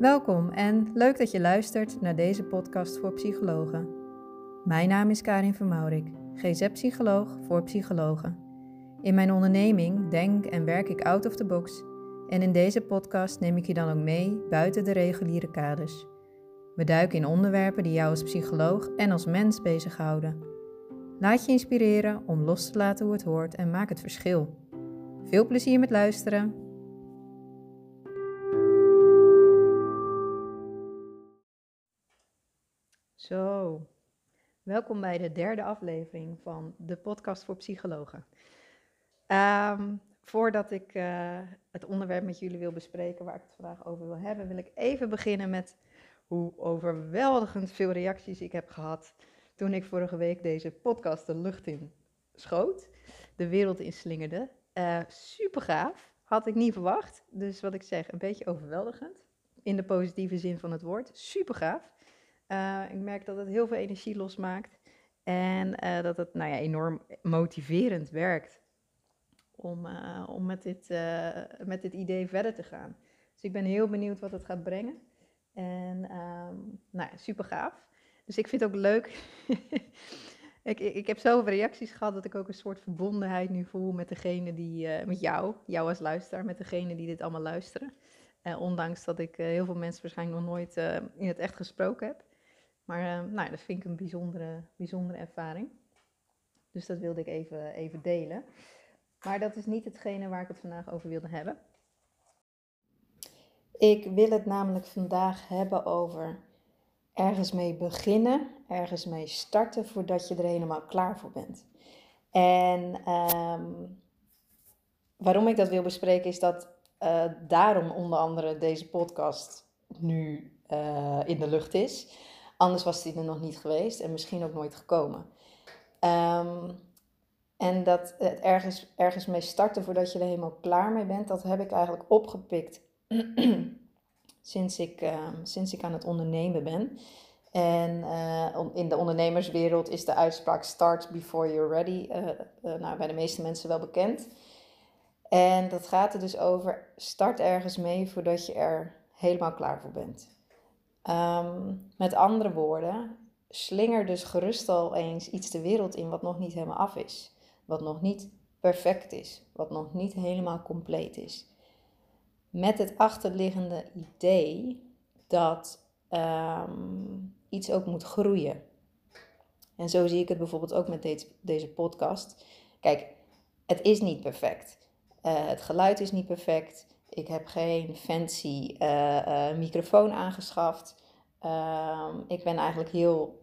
Welkom en leuk dat je luistert naar deze podcast voor psychologen. Mijn naam is Karin Vermaurik, GZ-psycholoog voor psychologen. In mijn onderneming denk en werk ik out of the box en in deze podcast neem ik je dan ook mee buiten de reguliere kaders. We duiken in onderwerpen die jou als psycholoog en als mens bezighouden. Laat je inspireren om los te laten hoe het hoort en maak het verschil. Veel plezier met luisteren. Zo, welkom bij de derde aflevering van de podcast voor psychologen. Ehm, voordat ik uh, het onderwerp met jullie wil bespreken waar ik het vandaag over wil hebben, wil ik even beginnen met hoe overweldigend veel reacties ik heb gehad toen ik vorige week deze podcast de lucht in schoot, de wereld in slingerde. Uh, super gaaf, had ik niet verwacht. Dus wat ik zeg, een beetje overweldigend. In de positieve zin van het woord. Super gaaf. Uh, ik merk dat het heel veel energie losmaakt. En uh, dat het nou ja, enorm motiverend werkt om, om met, dit, met dit idee verder te gaan. Dus ik ben heel benieuwd wat het gaat brengen. En um, nou ja, super gaaf. Dus ik vind het ook leuk. ik, ik, heb zoveel reacties gehad dat ik ook een soort verbondenheid nu voel met degene die, met jou, jou als luisteraar, met degene die dit allemaal luisteren. Ondanks dat ik heel veel mensen waarschijnlijk nog nooit in het echt gesproken heb. Maar nou, dat vind ik een bijzondere, bijzondere ervaring. Dus dat wilde ik even, even delen. Maar dat is niet hetgene waar ik het vandaag over wilde hebben. Ik wil het namelijk vandaag hebben over ergens mee beginnen, ergens mee starten voordat je er helemaal klaar voor bent. En um, waarom ik dat wil bespreken is dat uh, daarom onder andere deze podcast nu uh, in de lucht is. Anders was die er nog niet geweest en misschien ook nooit gekomen. Um, en dat het ergens, ergens mee starten voordat je er helemaal klaar mee bent, dat heb ik eigenlijk opgepikt sinds ik, uh, sinds ik aan het ondernemen ben. En uh, in de ondernemerswereld is de uitspraak start before you're ready uh, nou, bij de meeste mensen wel bekend. En dat gaat er dus over start ergens mee voordat je er helemaal klaar voor bent. Um, met andere woorden, slinger dus gerust al eens iets de wereld in wat nog niet helemaal af is. Wat nog niet perfect is. Wat nog niet helemaal compleet is met het achterliggende idee dat um, iets ook moet groeien. En zo zie ik het bijvoorbeeld ook met deze, deze podcast. Kijk, het is niet perfect. Uh, het geluid is niet perfect. Ik heb geen fancy uh, uh, microfoon aangeschaft. Ehm, ik ben eigenlijk heel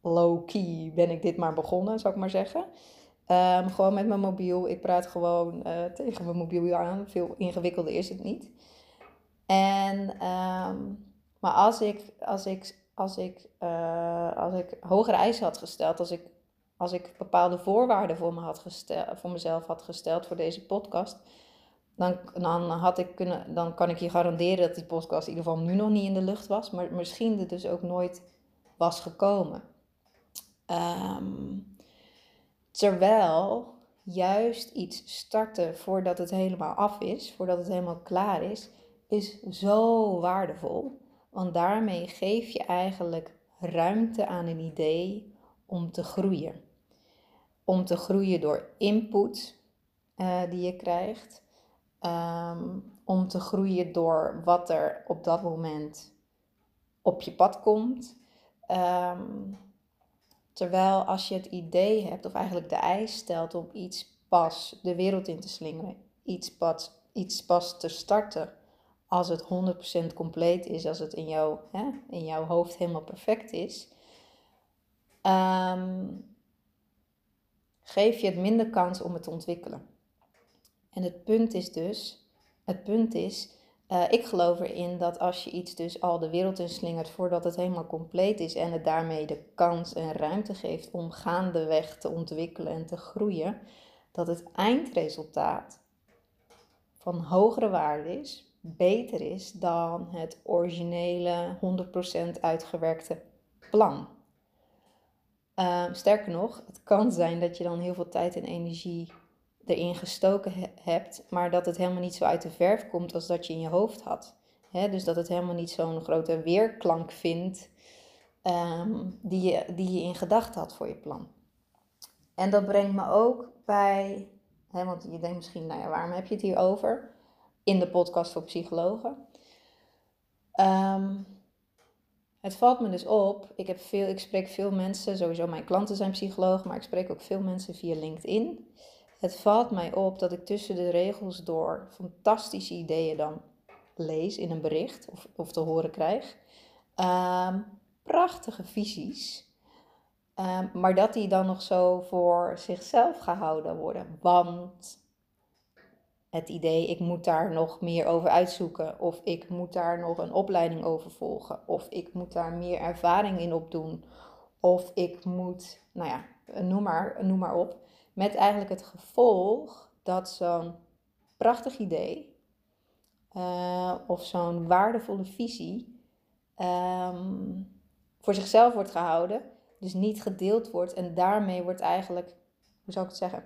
low-key ben ik dit maar begonnen, zou ik maar zeggen. Um, gewoon met mijn mobiel. Ik praat gewoon uh, tegen mijn mobiel aan. Veel ingewikkelder is het niet. En, um, maar als ik, als ik, als ik, als ik hogere eisen had gesteld, als ik, als ik bepaalde voorwaarden voor, me had gesteld, voor mezelf had gesteld voor deze podcast, dan, dan, had ik kunnen, dan kan ik je garanderen dat die podcast in ieder geval nu nog niet in de lucht was, maar misschien er dus ook nooit was gekomen. Um, Terwijl juist iets starten voordat het helemaal af is, voordat het helemaal klaar is, is zo waardevol. Want daarmee geef je eigenlijk ruimte aan een idee om te groeien. Om te groeien door input uh, die je krijgt. Um, om te groeien door wat er op dat moment op je pad komt. Um, Terwijl als je het idee hebt, of eigenlijk de eis stelt om iets pas de wereld in te slingeren, iets pas, iets pas te starten, als het 100% compleet is, als het in, jou, hè, in jouw hoofd helemaal perfect is, um, geef je het minder kans om het te ontwikkelen. En het punt is dus, het punt is, uh, ik geloof erin dat als je iets dus al de wereld in slingert voordat het helemaal compleet is en het daarmee de kans en ruimte geeft om gaandeweg te ontwikkelen en te groeien, dat het eindresultaat van hogere waarde is, beter is dan het originele 100% uitgewerkte plan. Uh, sterker nog, het kan zijn dat je dan heel veel tijd en energie erin gestoken hebt, maar dat het helemaal niet zo uit de verf komt als dat je in je hoofd had. Dus dat het helemaal niet zo'n grote weerklank vindt ehm, die, je, die je in gedachten had voor je plan. En dat brengt me ook bij, want je denkt misschien, nou ja, waarom heb je het hier over? In de podcast voor psychologen. Ehm, het valt me dus op, ik, heb veel, ik spreek veel mensen, sowieso mijn klanten zijn psychologen, maar ik spreek ook veel mensen via LinkedIn. Het valt mij op dat ik tussen de regels door fantastische ideeën dan lees in een bericht of, of te horen krijg. Ehm, prachtige visies. Ehm, maar dat die dan nog zo voor zichzelf gehouden worden. Want het idee, ik moet daar nog meer over uitzoeken. Of ik moet daar nog een opleiding over volgen. Of ik moet daar meer ervaring in opdoen. Of ik moet, nou ja, noem maar, noem maar op. Met eigenlijk het gevolg dat zo'n prachtig idee uh, of zo'n waardevolle visie um, voor zichzelf wordt gehouden, dus niet gedeeld wordt en daarmee wordt eigenlijk, hoe zou ik het zeggen,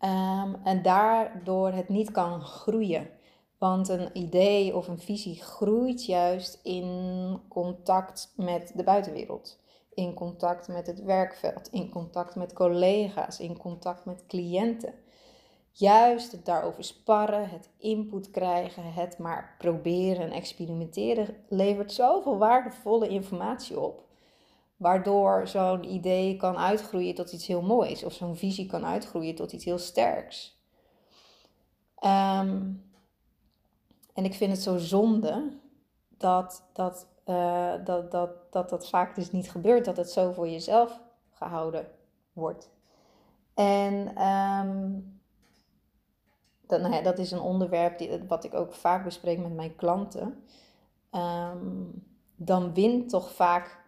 um, en daardoor het niet kan groeien. Want een idee of een visie groeit juist in contact met de buitenwereld in contact met het werkveld, in contact met collega's, in contact met cliënten. Juist het daarover sparren, het input krijgen, het maar proberen en experimenteren levert zoveel waardevolle informatie op. Waardoor zo'n idee kan uitgroeien tot iets heel moois of zo'n visie kan uitgroeien tot iets heel sterks. Um, en ik vind het zo zonde dat, dat uh, dat, dat, dat dat vaak dus niet gebeurt, dat het zo voor jezelf gehouden wordt. En um, dat, nou dat is een onderwerp die, wat ik ook vaak bespreek met mijn klanten. Um, dan wint toch vaak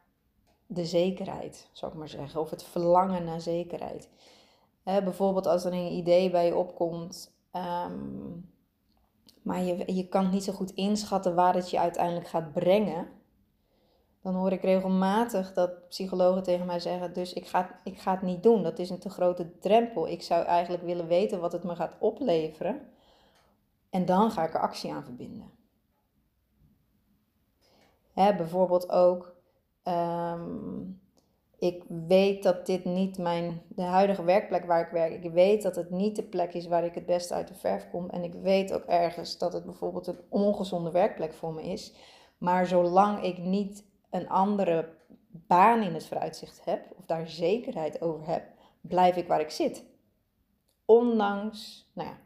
de zekerheid, zou ik maar zeggen, of het verlangen naar zekerheid. bijvoorbeeld als er een idee bij je opkomt, um, maar je, je kan niet zo goed inschatten waar het je uiteindelijk gaat brengen dan hoor ik regelmatig dat psychologen tegen mij zeggen: Dus ik ga, ik ga het niet doen. Dat is een te grote drempel. Ik zou eigenlijk willen weten wat het me gaat opleveren. En dan ga ik er actie aan verbinden. Hè, bijvoorbeeld ook. Ehm, ik weet dat dit niet mijn, de huidige werkplek waar ik werk, ik weet dat het niet de plek is waar ik het beste uit de verf kom. En ik weet ook ergens dat het bijvoorbeeld een ongezonde werkplek voor me is. Maar zolang ik niet een andere baan in het vooruitzicht heb, of daar zekerheid over heb, blijf ik waar ik zit. Ondanks nou ja,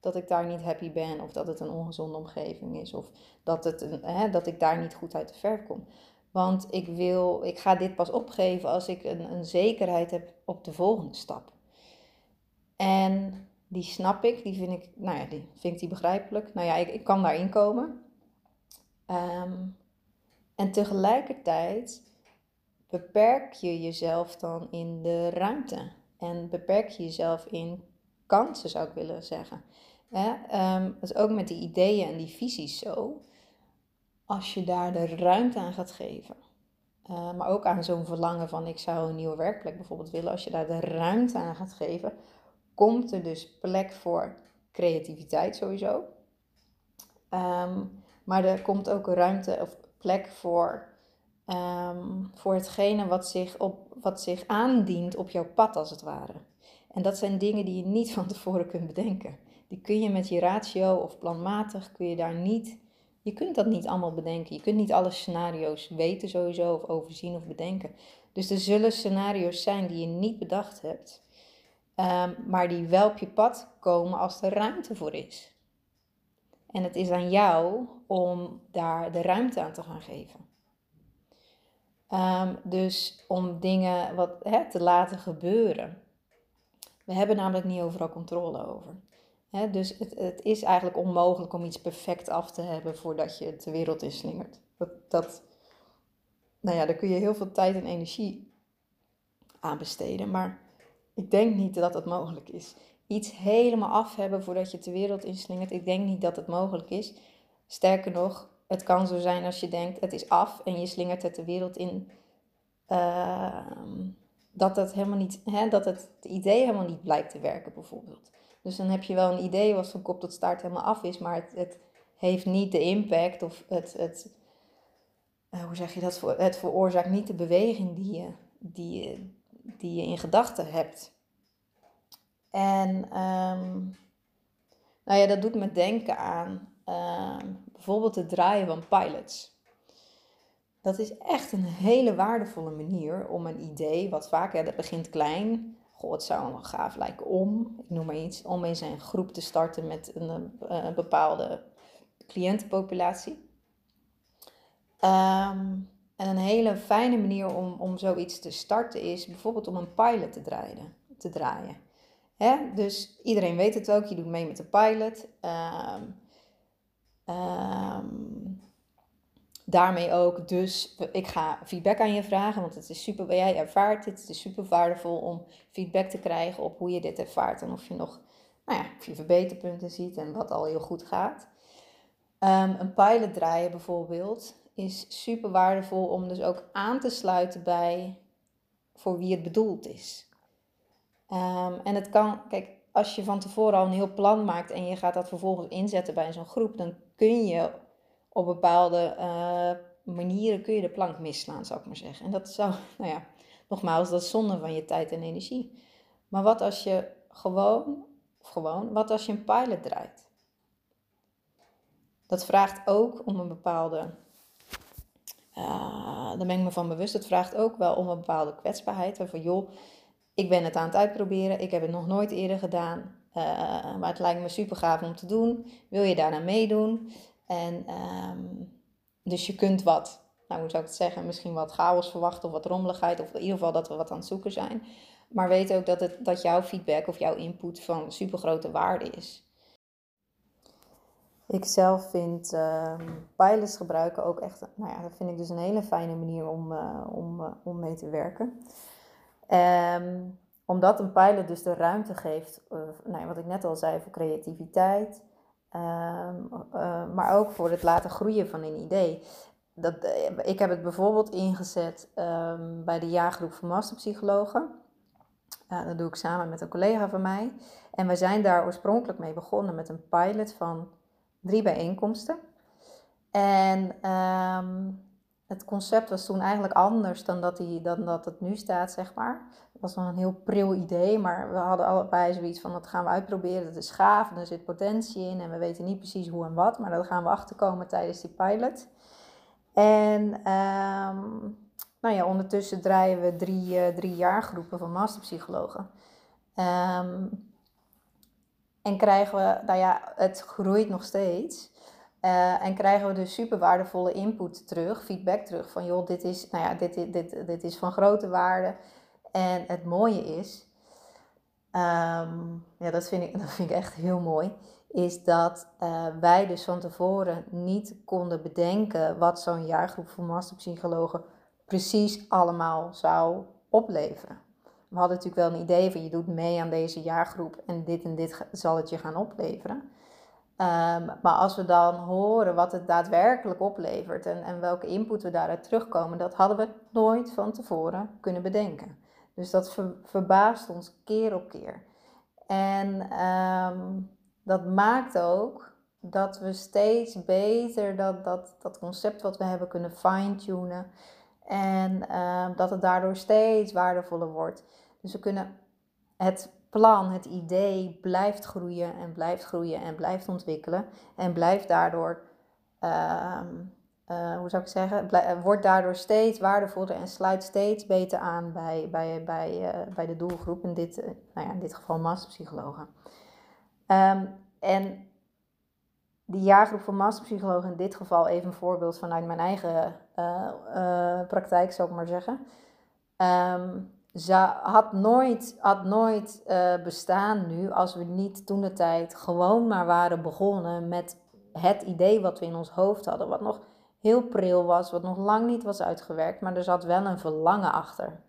dat ik daar niet happy ben, of dat het een ongezonde omgeving is, of dat, het een, hè, dat ik daar niet goed uit de verf kom. Want ik, wil, ik ga dit pas opgeven als ik een, een zekerheid heb op de volgende stap. En die snap ik, die vind ik, nou ja, die vind ik die begrijpelijk. Nou ja, ik, ik kan daarin komen. Um, en tegelijkertijd beperk je jezelf dan in de ruimte. En beperk je jezelf in kansen, zou ik willen zeggen. Hè? Um, dat is ook met die ideeën en die visies zo. Als je daar de ruimte aan gaat geven. Uh, maar ook aan zo'n verlangen van ik zou een nieuwe werkplek bijvoorbeeld willen. Als je daar de ruimte aan gaat geven, komt er dus plek voor creativiteit sowieso. Um, maar er komt ook ruimte of plek voor, um, voor hetgene wat zich, op, wat zich aandient op jouw pad, als het ware. En dat zijn dingen die je niet van tevoren kunt bedenken. Die kun je met je ratio of planmatig, kun je daar niet, je kunt dat niet allemaal bedenken. Je kunt niet alle scenario's weten sowieso, of overzien of bedenken. Dus er zullen scenario's zijn die je niet bedacht hebt, um, maar die wel op je pad komen als er ruimte voor is. En het is aan jou om daar de ruimte aan te gaan geven. Um, dus om dingen wat, te laten gebeuren. We hebben namelijk niet overal controle over. Dus het, het, is eigenlijk onmogelijk om iets perfect af te hebben voordat je de wereld inslingert. Dat, dat, nou ja, daar kun je heel veel tijd en energie aan besteden. Maar ik denk niet dat het mogelijk is iets helemaal af hebben voordat je de wereld inslingert. Ik denk niet dat het mogelijk is. Sterker nog, het kan zo zijn als je denkt het is af en je slingert het de wereld in. Ehm, dat, het helemaal niet, hè, dat het, idee helemaal niet blijkt te werken bijvoorbeeld. Dus dan heb je wel een idee wat van kop tot staart helemaal af is, maar het, het heeft niet de impact of het, het uh, hoe zeg je dat, het veroorzaakt niet de beweging die je, die je, die je in gedachten hebt. En um, nou ja, dat doet me denken aan uh, bijvoorbeeld het draaien van pilots. Dat is echt een hele waardevolle manier om een idee, wat vaak, dat begint klein. Goh, het zou wel gaaf lijken om, ik noem maar iets, om eens een groep te starten met een, een bepaalde cliëntenpopulatie. Um, en een hele fijne manier om, om zoiets te starten is bijvoorbeeld om een pilot te draaien. Te draaien. Hè? Dus iedereen weet het ook, je doet mee met de pilot. Um, um, daarmee ook, dus ik ga feedback aan je vragen, want het is super, jij ervaart dit, het is super waardevol om feedback te krijgen op hoe je dit ervaart en of je nog, nou ja, of je verbeterpunten ziet en wat al heel goed gaat. Um, een pilot draaien bijvoorbeeld is super waardevol om dus ook aan te sluiten bij voor wie het bedoeld is. Um, en het kan, kijk, als je van tevoren al een heel plan maakt en je gaat dat vervolgens inzetten bij zo'n groep, dan kun je op bepaalde uh, manieren kun je de plank misslaan, zou ik maar zeggen. En dat zou, nou ja, nogmaals, dat is zonde van je tijd en energie. Maar wat als je gewoon, of gewoon, wat als je een pilot draait? Dat vraagt ook om een bepaalde, uh, daar ben ik me van bewust, het vraagt ook wel om een bepaalde kwetsbaarheid. Van joh, ik ben het aan het uitproberen, ik heb het nog nooit eerder gedaan, uh, maar het lijkt me super gaaf om te doen. Wil je daarna meedoen? En um, dus je kunt wat, nou hoe zou ik het zeggen, misschien wat chaos verwachten of wat rommeligheid, of in ieder geval dat we wat aan het zoeken zijn. Maar weet ook dat, het, dat jouw feedback of jouw input van super grote waarde is. Ik zelf vind uh, pilots gebruiken ook echt, nou ja, dat vind ik dus een hele fijne manier om, uh, om, uh, om mee te werken. Um, omdat een pilot dus de ruimte geeft, nou ja, wat ik net al zei, voor creativiteit, um, maar ook voor het laten groeien van een idee. Dat, ik heb het bijvoorbeeld ingezet um, bij de jaargroep van masterpsychologen. dat doe ik samen met een collega van mij. En we zijn daar oorspronkelijk mee begonnen met een pilot van drie bijeenkomsten. En het concept was toen eigenlijk anders dan dat, dan dat het nu staat, zeg maar. Het was nog een heel pril idee, maar we hadden allebei zoiets van dat gaan we uitproberen. Dat is gaaf en er zit potentie in en we weten niet precies hoe en wat, maar dat gaan we achterkomen tijdens die pilot. En um, nou ja, ondertussen draaien we drie, uh, drie jaargroepen van masterpsychologen. Um, en krijgen we, nou ja, het groeit nog steeds. Uh, en krijgen we dus super waardevolle input terug, feedback terug van joh, dit is, nou ja, dit, dit, dit, dit is van grote waarde. En het mooie is, um, ja, dat vind, ik, dat vind ik echt heel mooi, is dat uh, wij dus van tevoren niet konden bedenken wat zo'n jaargroep van masterpsychologen precies allemaal zou opleveren we hadden natuurlijk wel een idee van je doet mee aan deze jaargroep en dit en dit zal het je gaan opleveren. Um, maar als we dan horen wat het daadwerkelijk oplevert en, en welke input we daaruit terugkomen, dat hadden we nooit van tevoren kunnen bedenken. Dus dat ver, verbaast ons keer op keer. En um, dat maakt ook dat we steeds beter dat, dat, dat concept wat we hebben kunnen fine-tunen. En um, dat het daardoor steeds waardevoller wordt. Dus we kunnen het plan, het idee blijft groeien en blijft groeien en blijft ontwikkelen. En blijft daardoor, uh, hoe zou ik zeggen, blij, wordt daardoor steeds waardevoller en sluit steeds beter aan bij, bij, bij, uh, bij de doelgroep. In dit, nou ja, in dit geval masterpsychologen. Um, en die jaargroep van masterpsychologen, in dit geval even een voorbeeld vanuit mijn eigen praktijk, zou ik maar zeggen. Ze had nooit, had nooit uh, bestaan nu als we niet toen de tijd gewoon maar waren begonnen met het idee wat we in ons hoofd hadden. Wat nog heel pril was, wat nog lang niet was uitgewerkt, maar er zat wel een verlangen achter.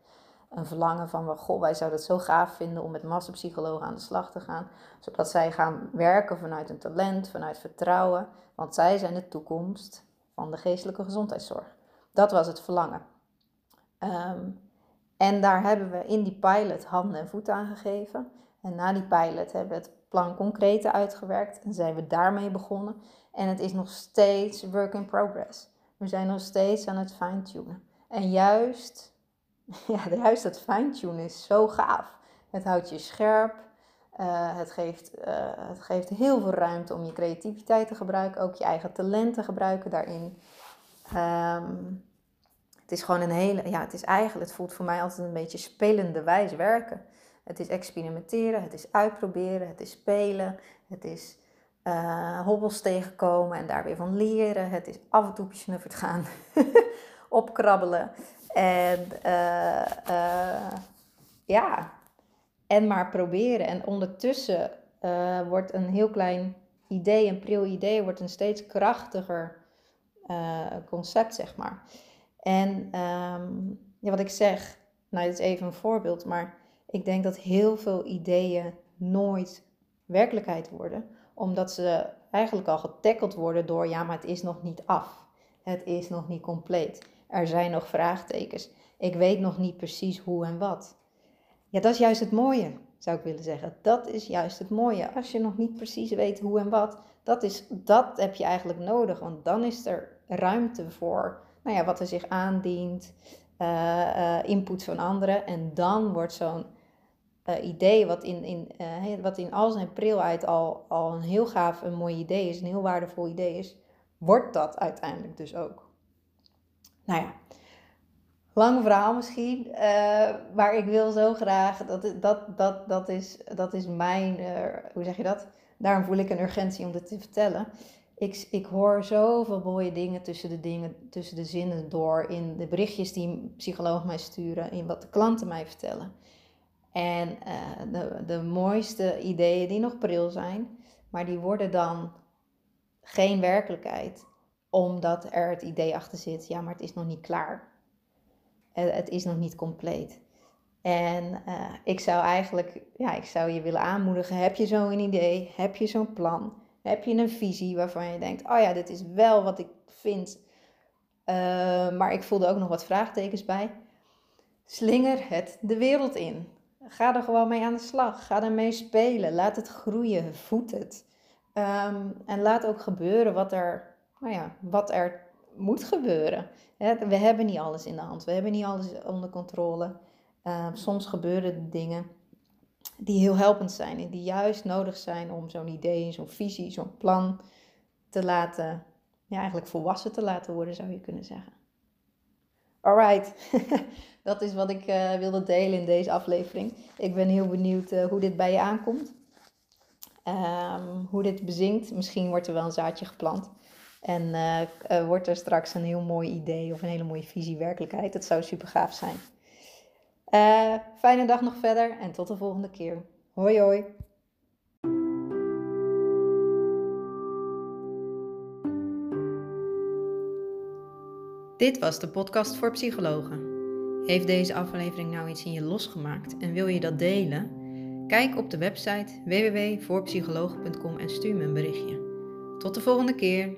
Een verlangen van, goh, wij zouden het zo gaaf vinden om met masterpsychologen aan de slag te gaan. Zodat zij gaan werken vanuit een talent, vanuit vertrouwen. Want zij zijn de toekomst van de geestelijke gezondheidszorg. Dat was het verlangen. Um, en daar hebben we in die pilot handen en voeten aan gegeven. En na die pilot hebben we het plan concreet uitgewerkt en zijn we daarmee begonnen. En het is nog steeds work in progress. We zijn nog steeds aan het fine-tunen. En juist, ja, juist dat fine-tunen is zo gaaf. Het houdt je scherp. Uh, het, geeft, uh, het geeft heel veel ruimte om je creativiteit te gebruiken. Ook je eigen talent te gebruiken daarin. Um, het is gewoon een hele, ja, het is eigenlijk, het voelt voor mij altijd een beetje spelende wijze werken. Het is experimenteren, het is uitproberen, het is spelen, het is uh, hobbels tegenkomen en daar weer van leren. Het is af en toe snuffert gaan, opkrabbelen. En uh, uh, ja, en maar proberen. En ondertussen wordt een heel klein idee, een pril idee, wordt een steeds krachtiger concept, zeg maar. En um, ja, wat ik zeg, nou, dit is even een voorbeeld, maar ik denk dat heel veel ideeën nooit werkelijkheid worden, omdat ze eigenlijk al getackeld worden door, ja, maar het is nog niet af. Het is nog niet compleet. Er zijn nog vraagtekens. Ik weet nog niet precies hoe en wat. Ja, dat is juist het mooie, zou ik willen zeggen. Dat is juist het mooie. Als je nog niet precies weet hoe en wat, dat, is, dat heb je eigenlijk nodig. Want dan is er ruimte voor nou ja, wat er zich aandient, uh, input van anderen. En dan wordt zo'n uh, idee, wat in, in, wat in al zijn prilheid al, al een heel gaaf, een mooi idee is, een heel waardevol idee is, wordt dat uiteindelijk dus ook. Nou ja, lang verhaal misschien, maar ik wil zo graag, dat, dat, dat, dat, is, dat is mijn, hoe zeg je dat? Daarom voel ik een urgentie om dit te vertellen ik, ik hoor zoveel mooie dingen tussen de dingen, tussen de zinnen door in de berichtjes die psychologen mij sturen, in wat de klanten mij vertellen. En uh, de, de mooiste ideeën die nog pril zijn, maar die worden dan geen werkelijkheid, omdat er het idee achter zit, ja, maar het is nog niet klaar. Het, het is nog niet compleet. En uh, ik zou eigenlijk, ja, ik zou je willen aanmoedigen, heb je zo'n idee, heb je zo'n plan, heb je een visie waarvan je denkt, oh ja, dit is wel wat ik vind, uh, maar ik voelde ook nog wat vraagtekens bij. Slinger het de wereld in. Ga er gewoon mee aan de slag. Ga ermee spelen. Laat het groeien. Voed het. Um, en laat ook gebeuren wat er, nou ja, wat er moet gebeuren. we hebben niet alles in de hand. We hebben niet alles onder controle. Uh, soms gebeuren dingen die heel helpend zijn en die juist nodig zijn om zo'n idee, zo'n visie, zo'n plan te laten, ja, eigenlijk volwassen te laten worden, zou je kunnen zeggen. Alright, dat is wat ik uh, wilde delen in deze aflevering. Ik ben heel benieuwd uh, hoe dit bij je aankomt. Um, hoe dit bezinkt. Misschien wordt er wel een zaadje geplant. En uh, wordt er straks een heel mooi idee of een hele mooie visie werkelijkheid. Dat zou super gaaf zijn. Uh, fijne dag nog verder en tot de volgende keer. Hoi hoi. Dit was de podcast voor psychologen. Heeft deze aflevering nou iets in je losgemaakt en wil je dat delen? Kijk op de website www.voorpsychologen.com en stuur me een berichtje. Tot de volgende keer.